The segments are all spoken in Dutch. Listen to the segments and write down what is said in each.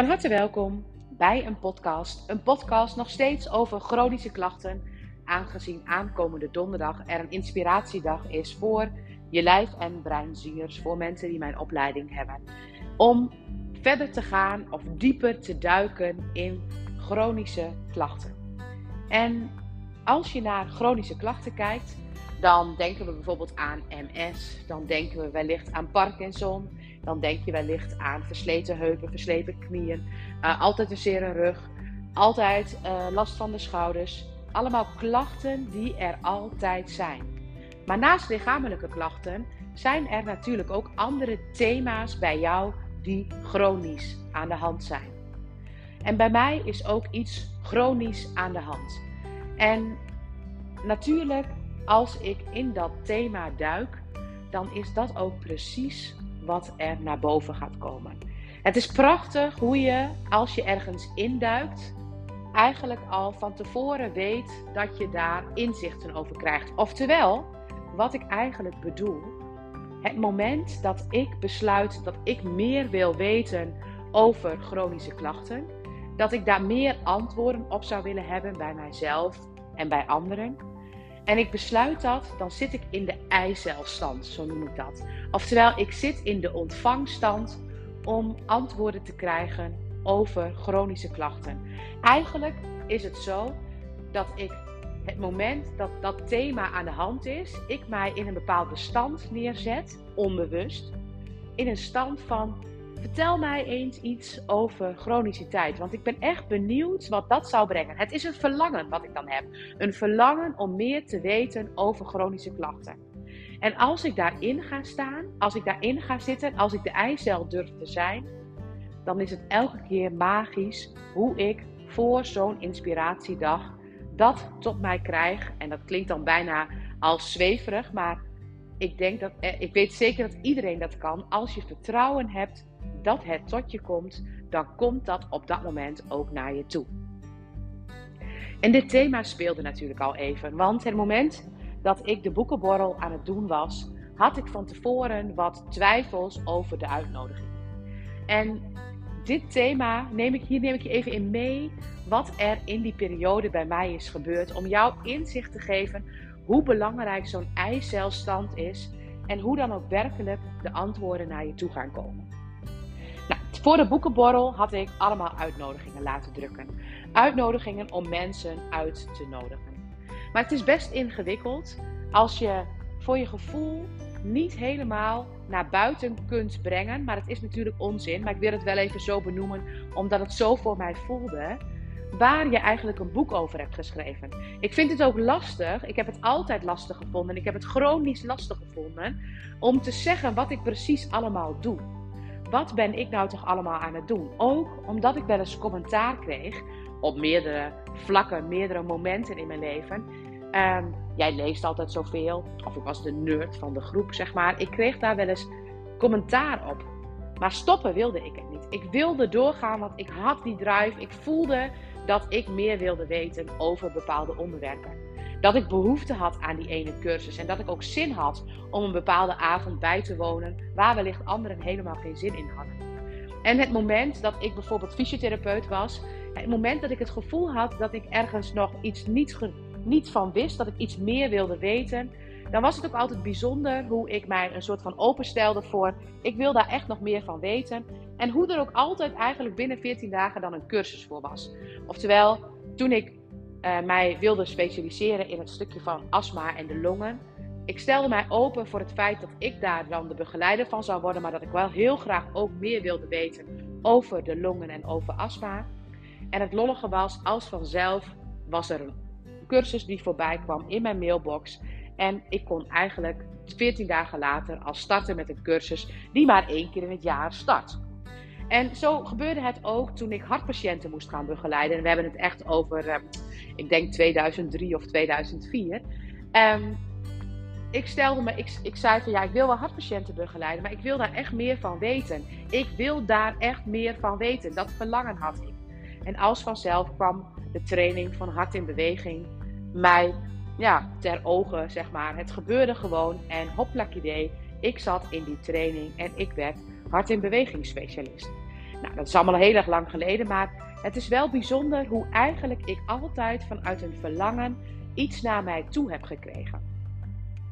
Van harte welkom bij een podcast. Een podcast nog steeds over chronische klachten. Aangezien aankomende donderdag er een inspiratiedag is voor je lijf- en breinziers. Voor mensen die mijn opleiding hebben. Om verder te gaan of dieper te duiken in chronische klachten. En als je naar chronische klachten kijkt, dan denken we bijvoorbeeld aan MS. Dan denken we wellicht aan Parkinson. Dan denk je wellicht aan versleten heupen, versleten knieën. Uh, altijd een zere rug. Altijd uh, last van de schouders. Allemaal klachten die er altijd zijn. Maar naast lichamelijke klachten zijn er natuurlijk ook andere thema's bij jou die chronisch aan de hand zijn. En bij mij is ook iets chronisch aan de hand. En natuurlijk, als ik in dat thema duik, dan is dat ook precies wat er naar boven gaat komen. Het is prachtig hoe je, als je ergens induikt, eigenlijk al van tevoren weet dat je daar inzichten over krijgt. Oftewel, wat ik eigenlijk bedoel, het moment dat ik besluit dat ik meer wil weten over chronische klachten, dat ik daar meer antwoorden op zou willen hebben bij mijzelf en bij anderen. En ik besluit dat, dan zit ik in de eicelstand, zo noem ik dat. Oftewel, ik zit in de ontvangstand om antwoorden te krijgen over chronische klachten. Eigenlijk is het zo dat ik het moment dat dat thema aan de hand is, ik mij in een bepaald bestand neerzet, onbewust, in een stand van vertel mij eens iets over chroniciteit, want ik ben echt benieuwd wat dat zou brengen. Het is een verlangen wat ik dan heb, een verlangen om meer te weten over chronische klachten. En als ik daarin ga staan, als ik daarin ga zitten, als ik de eicel durf te zijn, dan is het elke keer magisch hoe ik voor zo'n inspiratiedag dat tot mij krijg. En dat klinkt dan bijna als zweverig, maar ik denk dat eh, ik weet zeker dat iedereen dat kan. Als je vertrouwen hebt dat het tot je komt, dan komt dat op dat moment ook naar je toe. En dit thema speelde natuurlijk al even, want het moment dat ik de boekenborrel aan het doen was, had ik van tevoren wat twijfels over de uitnodiging. En dit thema neem ik hier neem ik je even in mee wat er in die periode bij mij is gebeurd om jou inzicht te geven hoe belangrijk zo'n eicelstand is en hoe dan ook werkelijk de antwoorden naar je toe gaan komen. Voor de boekenborrel had ik allemaal uitnodigingen laten drukken. Uitnodigingen om mensen uit te nodigen. Maar het is best ingewikkeld als je voor je gevoel niet helemaal naar buiten kunt brengen. Maar het is natuurlijk onzin. Maar ik wil het wel even zo benoemen, omdat het zo voor mij voelde. Waar je eigenlijk een boek over hebt geschreven. Ik vind het ook lastig. Ik heb het altijd lastig gevonden. Ik heb het chronisch lastig gevonden. Om te zeggen wat ik precies allemaal doe. Wat ben ik nou toch allemaal aan het doen? Ook omdat ik wel eens commentaar kreeg op meerdere vlakken, meerdere momenten in mijn leven. Ehm, jij leest altijd zoveel. Of ik was de nerd van de groep, zeg maar. Ik kreeg daar wel eens commentaar op. Maar stoppen wilde ik het niet. Ik wilde doorgaan, want ik had die drive. Ik voelde dat ik meer wilde weten over bepaalde onderwerpen. Dat ik behoefte had aan die ene cursus. En dat ik ook zin had om een bepaalde avond bij te wonen. Waar wellicht anderen helemaal geen zin in hadden. En het moment dat ik bijvoorbeeld fysiotherapeut was. Het moment dat ik het gevoel had dat ik ergens nog iets niet niet van wist, dat ik iets meer wilde weten, dan was het ook altijd bijzonder hoe ik mij een soort van openstelde voor, ik wil daar echt nog meer van weten. En hoe er ook altijd eigenlijk binnen 14 dagen dan een cursus voor was. Oftewel, toen ik uh, mij wilde specialiseren in het stukje van astma en de longen, ik stelde mij open voor het feit dat ik daar dan de begeleider van zou worden, maar dat ik wel heel graag ook meer wilde weten over de longen en over astma. En het lollige was, als vanzelf was er een cursus die voorbij kwam in mijn mailbox. En ik kon eigenlijk 14 dagen later al starten met een cursus die maar één keer in het jaar start. En zo gebeurde het ook toen ik hartpatiënten moest gaan begeleiden. En we hebben het echt over, uh, ik denk 2003 of 2004. Um, ehm, ik stelde me, ik, ik zei van ja, ik wil wel hartpatiënten begeleiden, maar ik wil daar echt meer van weten. Ik wil daar echt meer van weten. Dat verlangen had ik. En als vanzelf kwam de training van Hart in Beweging mij ja, ter ogen, zeg maar. Het gebeurde gewoon en hoplak idee. Ik zat in die training en ik werd hart- in beweging specialist. Nou, dat is allemaal heel erg lang geleden, maar het is wel bijzonder hoe eigenlijk ik altijd vanuit een verlangen iets naar mij toe heb gekregen.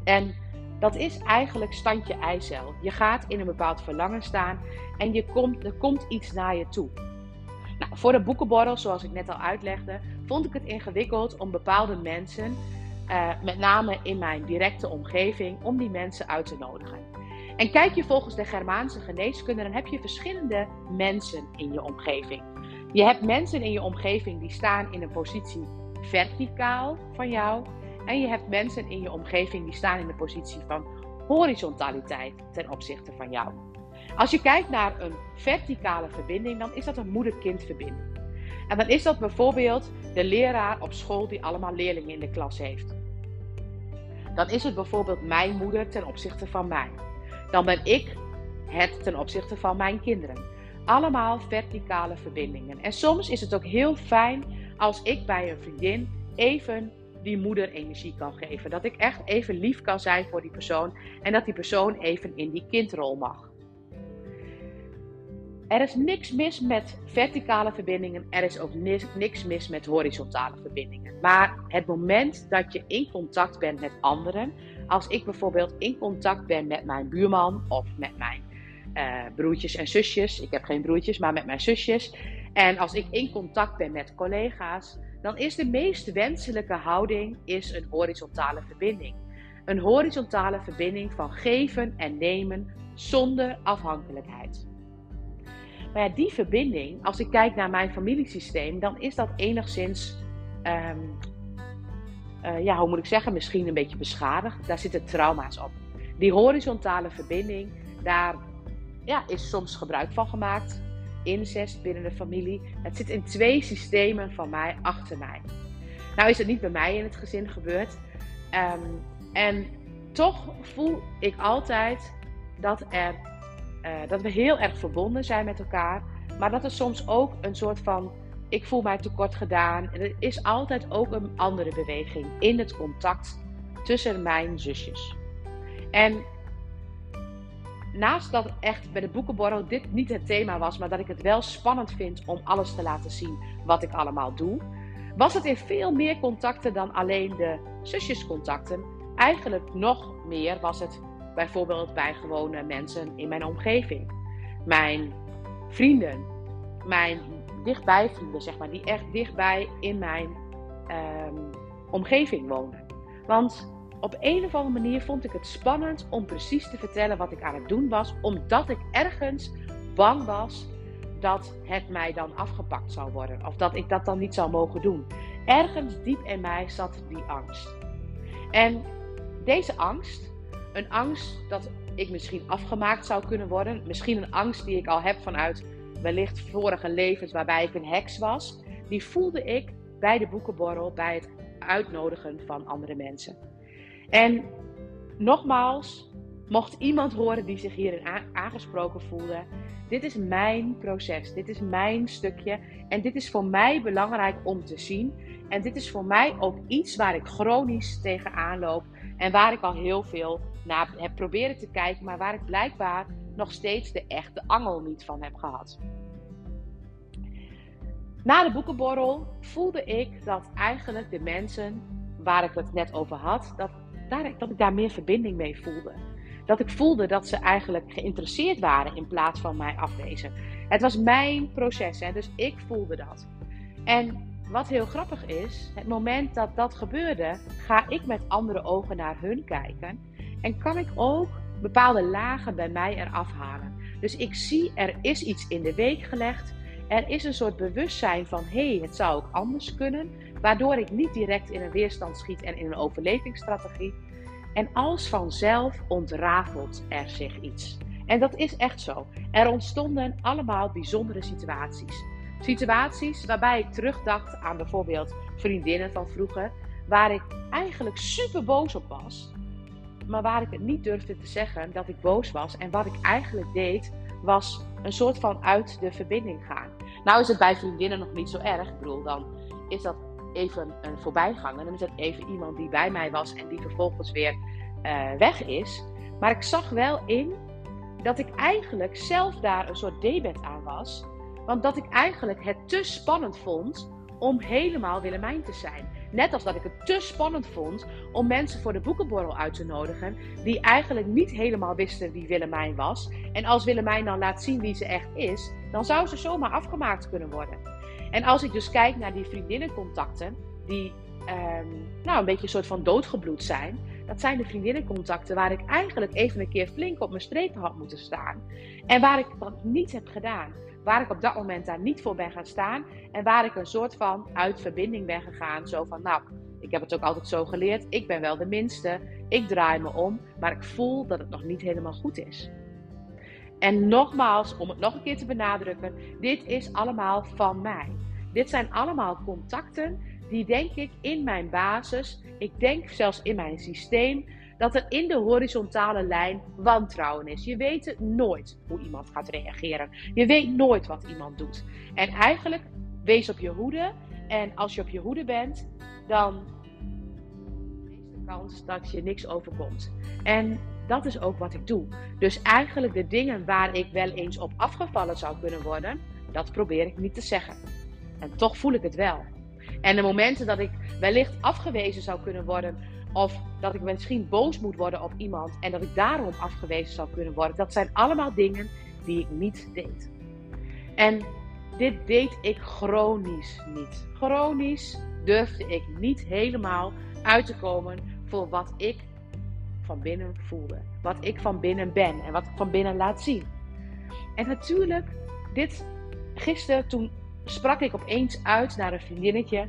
En dat is eigenlijk standje eicel. Je gaat in een bepaald verlangen staan en je komt, er komt iets naar je toe. Nou, voor de boekenborrel, zoals ik net al uitlegde, vond ik het ingewikkeld om bepaalde mensen, uh, met name in mijn directe omgeving, om die mensen uit te nodigen. En kijk je volgens de Germaanse geneeskunde, dan heb je verschillende mensen in je omgeving. Je hebt mensen in je omgeving die staan in een positie verticaal van jou. En je hebt mensen in je omgeving die staan in de positie van horizontaliteit ten opzichte van jou. Als je kijkt naar een verticale verbinding, dan is dat een moeder-kind verbinding. En dan is dat bijvoorbeeld de leraar op school die allemaal leerlingen in de klas heeft. Dan is het bijvoorbeeld mijn moeder ten opzichte van mij. Dan ben ik het ten opzichte van mijn kinderen. Allemaal verticale verbindingen. En soms is het ook heel fijn als ik bij een vriendin even die moeder energie kan geven. Dat ik echt even lief kan zijn voor die persoon en dat die persoon even in die kindrol mag. Er is niks mis met verticale verbindingen, er is ook niks mis met horizontale verbindingen. Maar het moment dat je in contact bent met anderen, als ik bijvoorbeeld in contact ben met mijn buurman of met mijn uh, broertjes en zusjes, ik heb geen broertjes, maar met mijn zusjes, en als ik in contact ben met collega's, dan is de meest wenselijke houding is een horizontale verbinding. Een horizontale verbinding van geven en nemen zonder afhankelijkheid. Maar ja, die verbinding, als ik kijk naar mijn familiesysteem, dan is dat enigszins, um, uh, ja, hoe moet ik zeggen, misschien een beetje beschadigd. Daar zitten trauma's op. Die horizontale verbinding, daar ja, is soms gebruik van gemaakt incest binnen de familie. Het zit in twee systemen van mij achter mij. Nou is het niet bij mij in het gezin gebeurd. Ehm, en toch voel ik altijd dat, er, uh, dat we heel erg verbonden zijn met elkaar. Maar dat er soms ook een soort van ik voel mij tekort gedaan. er is altijd ook een andere beweging in het contact tussen mijn zusjes. En naast dat echt bij de boekenborrel dit niet het thema was, maar dat ik het wel spannend vind om alles te laten zien wat ik allemaal doe, was het in veel meer contacten dan alleen de zusjescontacten. Eigenlijk nog meer was het bijvoorbeeld bij gewone mensen in mijn omgeving. Mijn vrienden, mijn dichtbij vrienden, zeg maar, die echt dichtbij in mijn ehm, omgeving wonen. Want op een of andere manier vond ik het spannend om precies te vertellen wat ik aan het doen was, omdat ik ergens bang was dat het mij dan afgepakt zou worden of dat ik dat dan niet zou mogen doen. Ergens diep in mij zat die angst. En deze angst, een angst dat ik misschien afgemaakt zou kunnen worden, misschien een angst die ik al heb vanuit wellicht vorige levens waarbij ik een heks was, die voelde ik bij de boekenborrel, bij het uitnodigen van andere mensen. En nogmaals, mocht iemand horen die zich hierin aangesproken voelde, dit is mijn proces, dit is mijn stukje en dit is voor mij belangrijk om te zien. En dit is voor mij ook iets waar ik chronisch tegenaan loop en waar ik al heel veel naar heb proberen te kijken, maar waar ik blijkbaar nog steeds de echte angel niet van heb gehad. Na de boekenborrel voelde ik dat eigenlijk de mensen waar ik het net over had, dat dat ik daar meer verbinding mee voelde. Dat ik voelde dat ze eigenlijk geïnteresseerd waren in plaats van mij afwezen. Het was mijn proces, hè, dus ik voelde dat. En wat heel grappig is, het moment dat dat gebeurde, ga ik met andere ogen naar hun kijken. En kan ik ook bepaalde lagen bij mij eraf halen. Dus ik zie, er is iets in de week gelegd. Er is een soort bewustzijn van, hé, hey, het zou ook anders kunnen. Waardoor ik niet direct in een weerstand schiet en in een overlevingsstrategie. En als vanzelf ontrafelt er zich iets. En dat is echt zo. Er ontstonden allemaal bijzondere situaties. Situaties waarbij ik terugdacht aan bijvoorbeeld vriendinnen van vroeger, waar ik eigenlijk super boos op was, maar waar ik het niet durfde te zeggen dat ik boos was. En wat ik eigenlijk deed, was een soort van uit de verbinding gaan. Nou is het bij vriendinnen nog niet zo erg. Ik bedoel, dan is dat even een voorbijganger. Dan is dat even iemand die bij mij was en die vervolgens weer uh, weg is. Maar ik zag wel in dat ik eigenlijk zelf daar een soort debet aan was. Want dat ik eigenlijk het te spannend vond om helemaal Willemijn te zijn. Net als dat ik het te spannend vond om mensen voor de boekenborrel uit te nodigen die eigenlijk niet helemaal wisten wie Willemijn was. En als Willemijn dan laat zien wie ze echt is, dan zou ze zomaar afgemaakt kunnen worden. En als ik dus kijk naar die vriendinnencontacten, die ehm, nou, een beetje een soort van doodgebloed zijn. Dat zijn de vriendinnencontacten waar ik eigenlijk even een keer flink op mijn strepen had moeten staan. En waar ik dat niet heb gedaan waar ik op dat moment daar niet voor ben gaan staan. En waar ik een soort van uit verbinding ben gegaan. Zo van, nou, ik heb het ook altijd zo geleerd. Ik ben wel de minste. Ik draai me om. Maar ik voel dat het nog niet helemaal goed is. En nogmaals, om het nog een keer te benadrukken. Dit is allemaal van mij. Dit zijn allemaal contacten die denk ik in mijn basis. Ik denk zelfs in mijn systeem dat er in de horizontale lijn wantrouwen is. Je weet nooit hoe iemand gaat reageren. Je weet nooit wat iemand doet. En eigenlijk wees op je hoede. En als je op je hoede bent, dan is de kans dat je niks overkomt. En dat is ook wat ik doe. Dus eigenlijk de dingen waar ik wel eens op afgevallen zou kunnen worden, dat probeer ik niet te zeggen. En toch voel ik het wel. En de momenten dat ik wellicht afgewezen zou kunnen worden of dat ik misschien boos moet worden op iemand en dat ik daarom afgewezen zou kunnen worden. Dat zijn allemaal dingen die ik niet deed. En dit deed ik chronisch niet. Chronisch durfde ik niet helemaal uit te komen voor wat ik van binnen voelde. Wat ik van binnen ben en wat ik van binnen laat zien. En natuurlijk, dit gisteren toen sprak ik opeens uit naar een vriendinnetje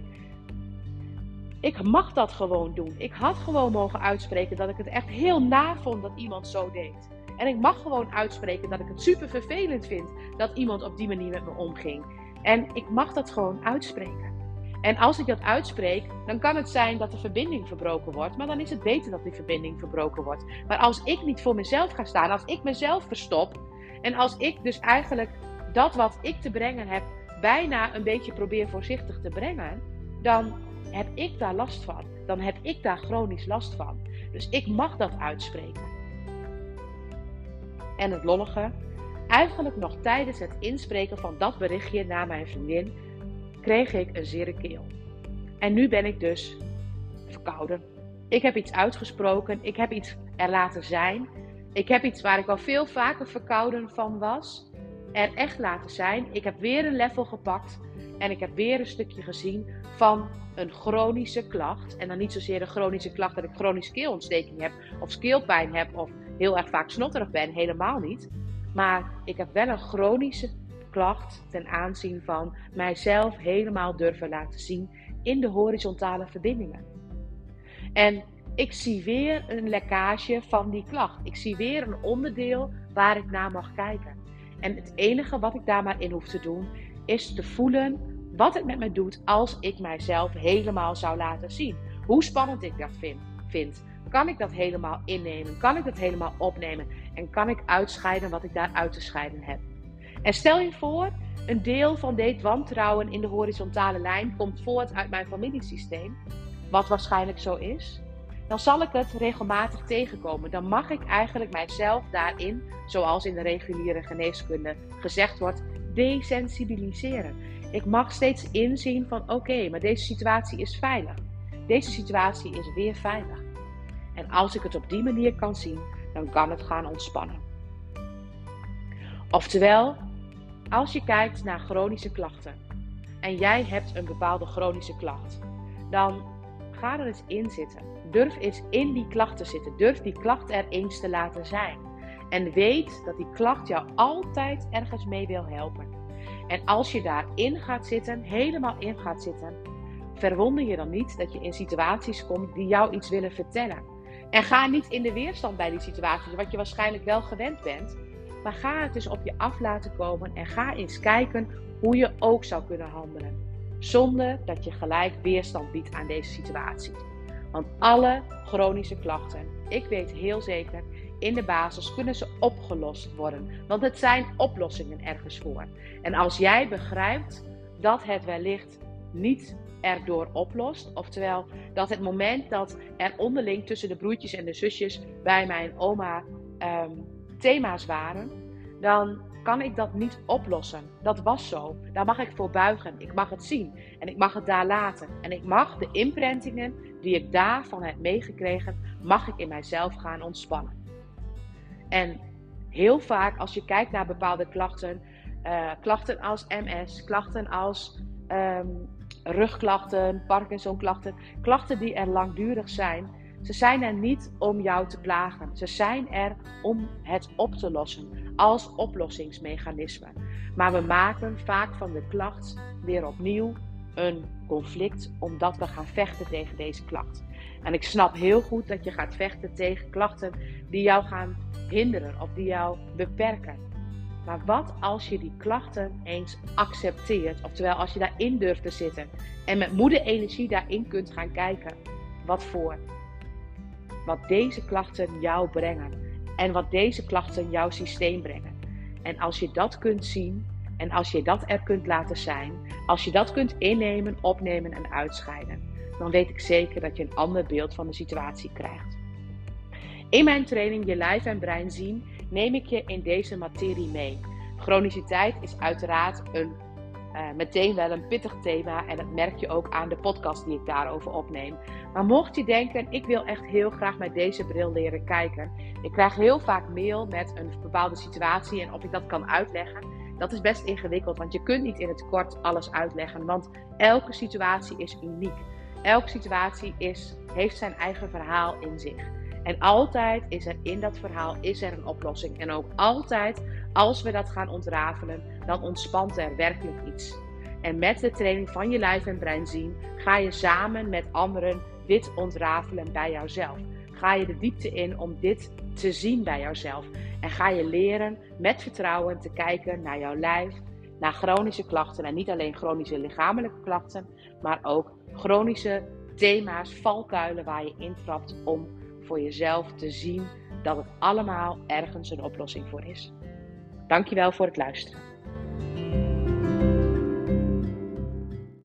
ik mag dat gewoon doen. Ik had gewoon mogen uitspreken dat ik het echt heel na vond dat iemand zo deed. En ik mag gewoon uitspreken dat ik het super vervelend vind dat iemand op die manier met me omging. En ik mag dat gewoon uitspreken. En als ik dat uitspreek, dan kan het zijn dat de verbinding verbroken wordt. Maar dan is het beter dat die verbinding verbroken wordt. Maar als ik niet voor mezelf ga staan, als ik mezelf verstop. En als ik dus eigenlijk dat wat ik te brengen heb, bijna een beetje probeer voorzichtig te brengen. Dan heb ik daar last van. Dan heb ik daar chronisch last van. Dus ik mag dat uitspreken. En het lollige, eigenlijk nog tijdens het inspreken van dat berichtje naar mijn vriendin, kreeg ik een zere keel. En nu ben ik dus verkouden. Ik heb iets uitgesproken, ik heb iets er laten zijn. Ik heb iets waar ik al veel vaker verkouden van was, er echt laten zijn. Ik heb weer een level gepakt en ik heb weer een stukje gezien van een chronische klacht. En dan niet zozeer een chronische klacht dat ik chronische keelontsteking heb of keelpijn heb of heel erg vaak snotterig ben. Helemaal niet. Maar ik heb wel een chronische klacht ten aanzien van mijzelf helemaal durven laten zien in de horizontale verbindingen. En ik zie weer een lekkage van die klacht. Ik zie weer een onderdeel waar ik naar mag kijken. En het enige wat ik daar maar in hoef te doen, is te voelen wat het met me doet als ik mijzelf helemaal zou laten zien. Hoe spannend ik dat vind. vind. Kan ik dat helemaal innemen? Kan ik dat helemaal opnemen? En kan ik uitscheiden wat ik daar uit te scheiden heb? En stel je voor, een deel van dit wantrouwen in de horizontale lijn komt voort uit mijn familiesysteem, wat waarschijnlijk zo is. Dan zal ik het regelmatig tegenkomen. Dan mag ik eigenlijk mijzelf daarin, zoals in de reguliere geneeskunde gezegd wordt, desensibiliseren. Ik mag steeds inzien van oké, maar deze situatie is veilig. Deze situatie is weer veilig. En als ik het op die manier kan zien, dan kan het gaan ontspannen. Oftewel, als je kijkt naar chronische klachten en jij hebt een bepaalde chronische klacht, dan ga er eens in zitten. Durf eens in die klacht te zitten. Durf die klacht er eens te laten zijn. En weet dat die klacht jou altijd ergens mee wil helpen. En als je daarin gaat zitten, helemaal in gaat zitten, verwonder je dan niet dat je in situaties komt die jou iets willen vertellen. En ga niet in de weerstand bij die situaties, wat je waarschijnlijk wel gewend bent. Maar ga het dus op je af laten komen en ga eens kijken hoe je ook zou kunnen handelen. Zonder dat je gelijk weerstand biedt aan deze situatie. Want alle chronische klachten, ik weet heel zeker, in de basis kunnen ze opgelost worden. Want het zijn oplossingen ergens voor. En als jij begrijpt dat het wellicht niet erdoor oplost, oftewel dat het moment dat er onderling tussen de broertjes en de zusjes bij mijn oma um, thema's waren, dan kan ik dat niet oplossen. Dat was zo. Daar mag ik voor buigen. Ik mag het zien en ik mag het daar laten. En ik mag de imprintingen die ik daarvan heb meegekregen, mag ik in mijzelf gaan ontspannen. En heel vaak als je kijkt naar bepaalde klachten, uh, klachten als MS, klachten als um, rugklachten, Parkinson-klachten, klachten die er langdurig zijn, ze zijn er niet om jou te plagen. Ze zijn er om het op te lossen als oplossingsmechanisme. Maar we maken vaak van de klacht weer opnieuw een conflict omdat we gaan vechten tegen deze klacht. En ik snap heel goed dat je gaat vechten tegen klachten die jou gaan hinderen of die jou beperken. Maar wat als je die klachten eens accepteert, oftewel als je daarin durft te zitten en met moede energie daarin kunt gaan kijken wat voor, wat deze klachten jou brengen en wat deze klachten jouw systeem brengen. En als je dat kunt zien en als je dat er kunt laten zijn, als je dat kunt innemen, opnemen en uitscheiden, dan weet ik zeker dat je een ander beeld van de situatie krijgt. In mijn training Je Lijf en Brein zien neem ik je in deze materie mee. Chroniciteit is uiteraard een, uh, meteen wel een pittig thema en dat merk je ook aan de podcast die ik daarover opneem. Maar mocht je denken, ik wil echt heel graag met deze bril leren kijken. Ik krijg heel vaak mail met een bepaalde situatie en of ik dat kan uitleggen. Dat is best ingewikkeld, want je kunt niet in het kort alles uitleggen, want elke situatie is uniek. Elke situatie is, heeft zijn eigen verhaal in zich. En altijd is er in dat verhaal is er een oplossing. En ook altijd, als we dat gaan ontrafelen, dan ontspant er werkelijk iets. En met de training van je lijf en brein zien, ga je samen met anderen dit ontrafelen bij jouzelf. Ga je de diepte in om dit te zien bij jouzelf. En ga je leren met vertrouwen te kijken naar jouw lijf, naar chronische klachten. En niet alleen chronische lichamelijke klachten, maar ook chronische thema's, valkuilen waar je intrapt om voor jezelf te zien dat het allemaal ergens een oplossing voor is. Dankjewel voor het luisteren.